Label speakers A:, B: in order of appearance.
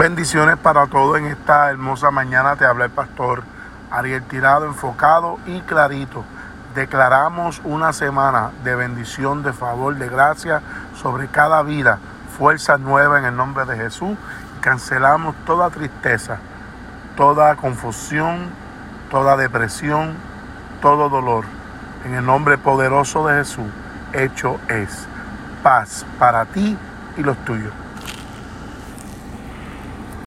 A: Bendiciones para todos en esta hermosa mañana. Te habla el pastor Ariel Tirado, enfocado y clarito. Declaramos una semana de bendición, de favor, de gracia sobre cada vida. Fuerza nueva en el nombre de Jesús. Cancelamos toda tristeza, toda confusión, toda depresión, todo dolor. En el nombre poderoso de Jesús, hecho es paz para ti y los tuyos.